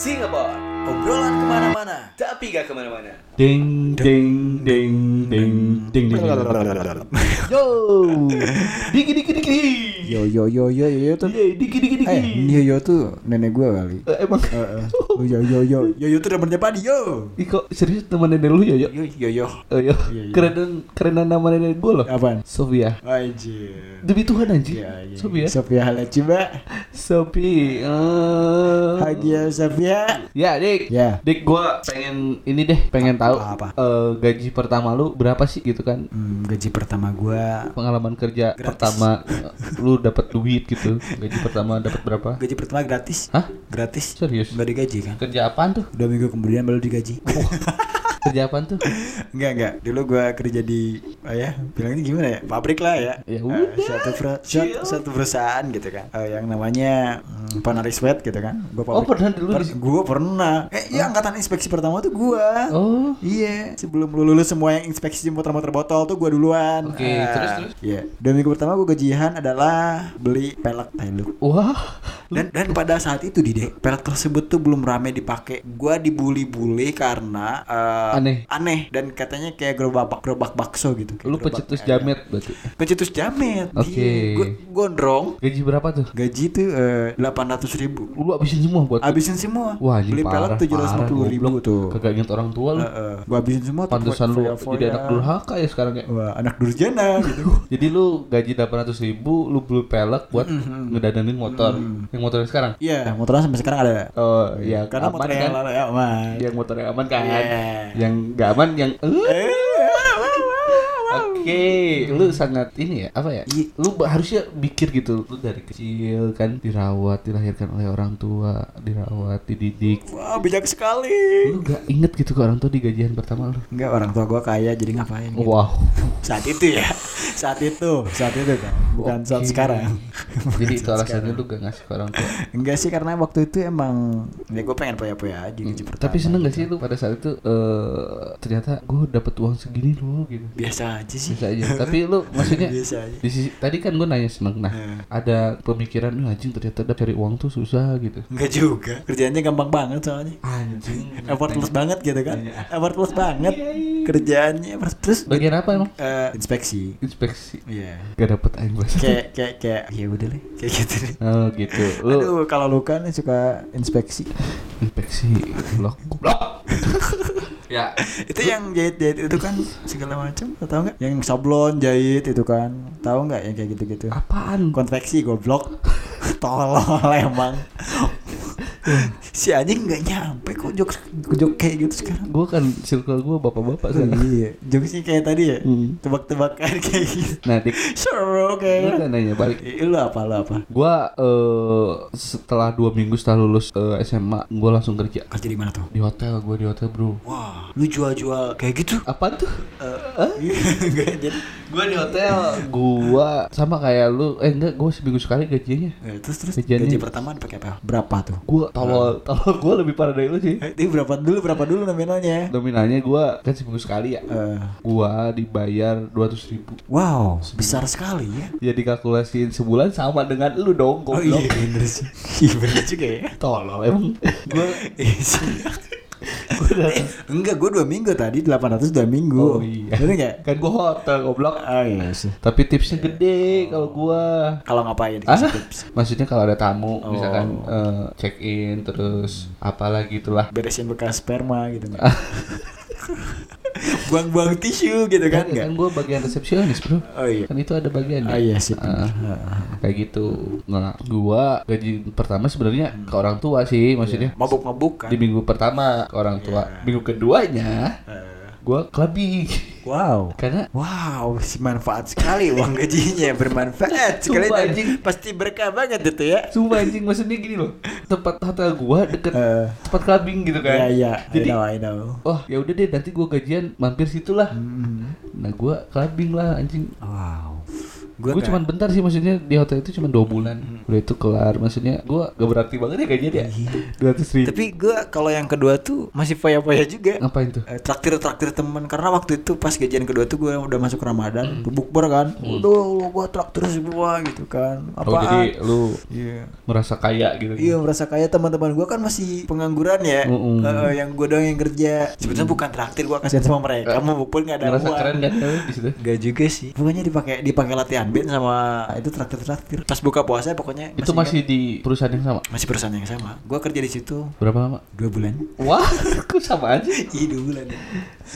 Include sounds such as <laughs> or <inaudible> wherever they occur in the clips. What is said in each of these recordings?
Singapore Obrolan ke mana-mana. Tapi gak ke mana-mana Ding ding ding ding ding ding. Yo, diki diki diki. Yo yo yo yo yo tuh. Iya, diki diki diki. Eh, yo yo tuh nenek gua kali. Eh, Emang Heeh. Oh, yo yo yo yo yo tuh namanya Padi yo. Ih, kok serius teman nenek lu ya, ya? Yo yo yo. Oh, iya. Iya, iya. Keren keren nama nenek gue loh. Apaan? Sofia. Anjir. Demi Tuhan anjing. Iya, iya. Sofia. Sofia halo coba. Sophie. eh. Hagia Sofia. Ya, Dik. Ya. Dik, gua pengen ini deh, pengen tahu Apa-apa? eh, gaji pertama lu berapa sih gitu kan? Hmm, gaji pertama gua Pengalaman kerja Gratis. pertama eh, lu dapat duit gitu. Gaji pertama dapat berapa? gaji pertama gratis. Hah? Gratis. Serius? Enggak digaji kan? Kerja apaan tuh? Dua minggu kemudian baru digaji. Kerja apaan tuh? Enggak enggak. Dulu gua kerja di oh ya, bilangnya gimana ya? Pabrik lah ya. Ya per- suatu, suatu perusahaan gitu kan. Eh, yang namanya hmm, Panari Sweat gitu kan. Gua Oh, pernah dulu Per- gua pernah. Eh, iya angkatan inspeksi pertama tuh gua. Oh. Iya, sebelum lu lulus semua yang inspeksi motor-motor botol tuh gua duluan. Oke, Ah, terus, terus? Iya. Dua minggu pertama gua gajian adalah beli pelek Tailuk. Wah. Dan dan pada saat itu di pelek tersebut tuh belum rame dipakai. Gua dibully-bully karena eh, Aneh. Aneh dan katanya kayak gerobak gerobak bakso gitu. Kayak Lu ayam. jamet berarti. Pencetus jamet. Oke. Gue gondrong. Gaji berapa tuh? Gaji tuh delapan ratus ribu. Lu habisin semua buat Habisin semua. Wah, anjing Beli pelek parah, tujuh ratus lima puluh ribu tuh. Kagak inget orang tua lu. Heeh. Gua habisin semua tuh. Pantesan lu jadi anak durhaka ya sekarang ya. Wah, anak durjana <laughs> gitu. Jadi lu gaji 800 ribu, lu beli pelek buat ngedadanin motor. Yang motornya sekarang. Iya, motornya sampai sekarang ada. Oh, ya Karena aman motor kan? ya aman. Yang motornya aman kan? Iya. Yang gak aman yang Eh, Oke, lu sangat ini ya, apa ya? Iya. Lu harusnya mikir gitu, lu dari kecil kan dirawat, dilahirkan oleh orang tua, dirawat, dididik. Wah, bijak sekali. Lu gak inget gitu ke orang tua di gajian pertama lu? Enggak, orang tua gua kaya jadi ngapain? gitu. Wow. Saat itu ya. Saat itu, saat itu kan. Bukan saat Oke. sekarang. <laughs> Jadi itu alasannya lu gak ngasih ke orang tua. Enggak sih karena waktu itu emang ya gue pengen poya-poya aja gaji pertama. Tapi seneng gak sih lu pada saat itu eh ternyata gue dapet uang segini loh gitu. Biasa aja sih. Bisa aja. Tapi lu <laughs> maksudnya Biasa aja. di sisi, tadi kan gue nanya seneng. Nah, Eh. ada pemikiran "Wah, anjing ternyata cari uang tuh susah gitu. Enggak juga. Kerjaannya gampang banget soalnya. Anjing. Effortless banget gitu kan. Iya. Effortless banget. Kerjaannya terus Bagian apa emang? eh, inspeksi. Inspeksi. Iya. Gak dapet aing bahasa. Kayak kayak kayak ya udah deh. Kayak gitu deh. Oh gitu. Lu Aduh, kalau lu kan suka inspeksi. inspeksi blok blok. <laughs> ya. itu yang jahit-jahit itu kan segala macam, tahu nggak? Yang sablon jahit itu kan, tahu nggak yang kayak gitu-gitu? Apaan? Konveksi goblok. <laughs> Tolol emang. <laughs> si anjing nggak nyampe kok jok jok kayak gitu sekarang. Gue kan circle gue bapak-bapak sekarang. iya, jokesnya kayak tadi ya, Hmm. tebak-tebakan kayak gitu. Nah, dik, Seru lu kayaknya. kan nanya balik. Lu apa lu apa? Gua eh setelah dua minggu setelah lulus eh, SMA, gua langsung kerja Kerja di mana tuh? di hotel. Gua di hotel bro. Wah, lu jual-jual kayak gitu? Apa tuh? Enggak <laughs> jadi. Gua di hotel. Gua sama kayak lu. Eh enggak, gua seminggu sekali gajinya. Eh, terus terus Gajiannya- gaji pertama pakai apa? Berapa tuh? Gua tolol, tolol gua lebih parah dari lu sih. Eh, ini berapa dulu berapa dulu nominalnya? Nominalnya gua kan seminggu sekali ya. Eh, Gua dibayar 200 ribu. wow, besar sekali ya. Ya dikalkulasiin sebulan sama dengan lu dong, Oh goblok. iya bener sih. Iya bener juga ya. Tolol emang. Gua <laughs> enggak, gue dua minggu tadi 800 dua minggu. Oh iya. Bener nggak? kan gua hotel goblok. Oh iya sih. Tapi tipsnya gede kalau gua. Kalau ngapain Ah, tips? maksudnya kalau ada tamu, Oh. misalkan eh, check in terus apalah gitulah. Beresin bekas sperma gitu? <laughs> Buang-buang tisu gitu kan Kan, nggak? kan gue bagian resepsionis bro. Oh iya. Kan itu ada bagian. Oh iya sih. Ah, bener. Ah. kayak gitu. Nah, gua gaji pertama sebenarnya ke orang tua sih, maksudnya Mabuk-mabuk kan? di minggu pertama ke orang tua. Minggu keduanya Eh, gua clubbing. Wow. Karena Wow, manfaat sekali uang gajinya bermanfaat <laughs> sekali Sumpah, dan anjing. pasti berkah banget itu ya. Sumpah anjing maksudnya gini loh. Tempat hotel gua deket Eh. tempat clubbing gitu kan. Iya iya, Jadi I know, I know. Oh ya udah deh nanti gua gajian mampir situ lah. Hmm. Nah gua clubbing lah anjing. Wow. Gue nggak- cuman bentar sih maksudnya di hotel itu cuma dua bulan. Udah itu kelar. Maksudnya gue gak berarti banget ya kayaknya dia. Dua ratus ribu. Tapi gue kalau yang kedua tuh masih foya-foya juga. Ngapain tuh? Eh, traktir-traktir teman karena waktu itu pas gajian kedua tuh gue udah masuk Ramadan, tuh bukber kan. Udah gue traktir semua gitu kan. Hmm. Oh jadi lu Iya. merasa kaya gitu. Iya merasa kaya teman-teman gue kan masih pengangguran ya, Mm-mm. Eh, yang gue doang yang kerja. Sebetulnya bukan traktir gue kasihan sama mereka, mau bukber nggak ada Ngerasa uang. keren lu di situ? Gak juga sih. Pokoknya dipakai dipakai latihan band sama itu traktir-traktir. Pas buka puasa pokoknya Itu masih di perusahaan yang sama. masih perusahaan yang sama. Gue kerja di situ Berapa lama? dua bulan. Wah, <laughs> kok sama aja. <laughs> Iya dua bulan.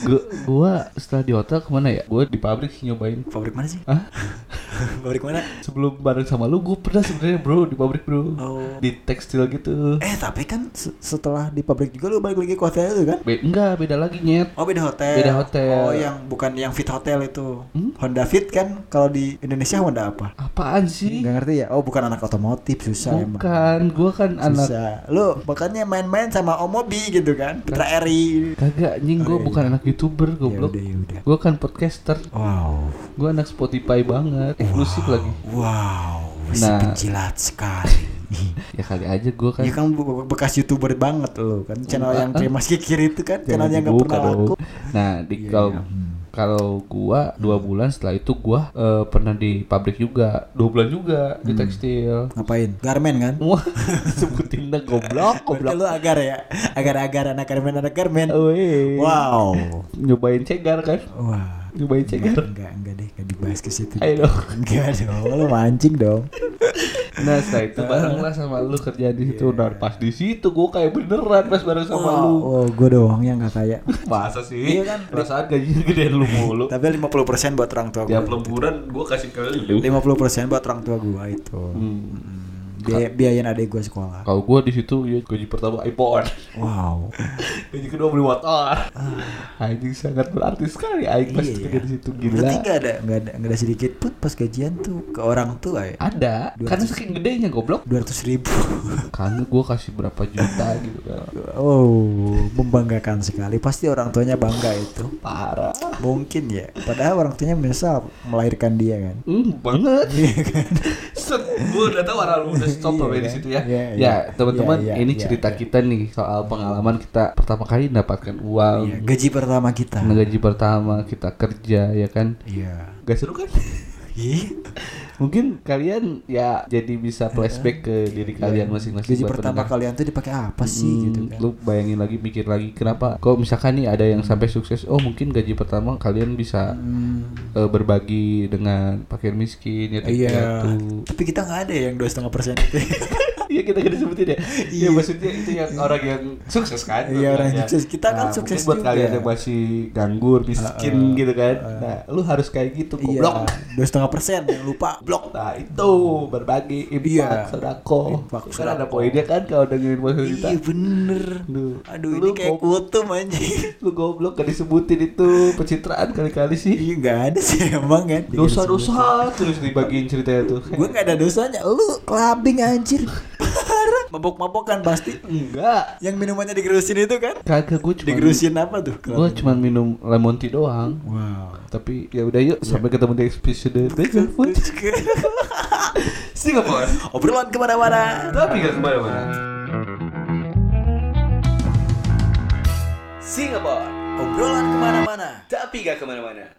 Gua, gua setelah di hotel ke mana ya? Gua di pabrik nyobain. Pabrik mana sih? Hah? <laughs> <laughs> Pabrik mana? Sebelum bareng sama lu, gua pernah sebenarnya bro di pabrik bro. Oh. Di tekstil gitu. Eh tapi kan se- setelah di pabrik juga lu balik lagi ke hotel itu kan? Be enggak, beda lagi nyet. Oh beda hotel. Beda hotel. Oh yang bukan yang fit hotel itu. Hmm? Honda Fit kan kalau di Indonesia Honda apa? Apaan sih? Nggak ngerti ya? Oh bukan anak otomotif susah emang. Bukan, gua kan anak Susah. Lu makanya main-main sama Om Mobi gitu kan? Putra Eri. kagak nying gua Oh, iya, bukan iya. anak YouTuber Ya goblok. udah ya udah. Gua kan podcaster. Wow. Gua anak Spotify banget, eksklusif lagi. Wow. Si Nah. penjilat sekali. <laughs> Ya kali aja gua kan Ya kan be- bekas youtuber banget lo kan channel yang Mas Kikir itu kan channel yang dibuka pernah laku. Nah, di Iya, kalau iya. Hmm. kalau gua dua bulan setelah itu gua eh, pernah di pabrik juga dua bulan juga di Hmm. tekstil. Ngapain? Garmen kan? Wah, <laughs> sebutin dah goblok, goblok. lu agar ya, agar-agar anak garmen anak garmen. Weh. Wow. Nyobain cegar kan? Wah. Nyobain Enggak, cegar. enggak, enggak deh, enggak dibahas ke situ. Ayo dong. Enggak dong, lu mancing dong. Nah, setelah itu bareng lah sama lu kerja di situ. Dan pas di situ gua kayak beneran pas bareng sama Wow, lu. oh, gue doang yang enggak kaya. <laughs> Masa sih? Iya kan? Perasaan gajinya gedean lu mulu. <laughs> Tapi 50% buat orang tua gue. Tiap lemburan gua kasih ke lu. 50% buat orang tua gue itu. Hmm. Biaya, biayain adik gue sekolah. Kalau gua di situ ya gaji pertama iPhone. Wow. <laughs> Gaji kedua beli motor. Anjing sangat berarti sekali Aing pas Ah. Iya, kerja di situ gila. Berarti ada, enggak ada, enggak ada sedikit pun pas gajian tuh ke orang tua ya. Ada, karena saking gedenya goblok. Dua ratus ribu. Karena gua kasih berapa juta <laughs> gitu kan. Oh, membanggakan sekali. Pasti orang tuanya bangga itu. Parah. Mungkin ya. Padahal orang tuanya menyesal melahirkan dia kan. Hmm, banget. Iya kan. <laughs> Set, gua udah tahu orang lu udah stop Iya, sampai di kan? situ ya. Iya, ya, iya. teman-teman, Iya, iya, ini iya, cerita iya. kita nih soal pengalaman kita pertama kali mendapatkan uang. Iya, gaji pertama kita. Gaji pertama kita kerja ya kan. Iya. Gak seru kan? Ih, <laughs> Mungkin kalian ya jadi bisa flashback ke diri kalian masing-masing. gaji pertama kalian tuh dipakai apa sih Hmm, gitu kan? Lu bayangin lagi, mikir lagi kenapa? Kok misalkan nih ada yang sampai sukses, oh mungkin gaji pertama kalian bisa Hmm, eh, berbagi dengan fakir miskin ya iya. Tapi kita nggak ada yang dua setengah persen itu. <laughs> Iya kita gak disebutin ya. Iya Iya. maksudnya itu yang orang yang sukses kan. Iya, orang bilangnya. sukses. Kita kan Nah, sukses mungkin buat juga. kalian yang masih nganggur, miskin Uh, uh, gitu kan. uh. Nah, lu harus kayak gitu Iya, goblok. dua setengah persen yang lupa blok. Nah itu berbagi infak Iya. sodako Kan ada poinnya kan kalau dengerin podcast kita Iya bener. Duh. Aduh Lu ini kayak kutum anjing. <laughs> Lu goblok gak disebutin itu pencitraan kali-kali sih Iya nggak ada sih emang kan. Dosa-dosa terus dibagiin ceritanya tuh Gue nggak ada dosanya. Lu clubbing anjir. Mabok-mabok kan pasti. Enggak Yang minumannya digerusin itu kan? Kagak gue cuma Digerusin apa tuh? Gue cuma minum lemon tea doang Wow. Tapi ya udah yuk sampai ketemu di episode <laughs> berikutnya Singapore Obrolan ke mana-mana. Tapi gak ke mana-mana Singapore Obrolan ke mana-mana. Tapi gak ke mana-mana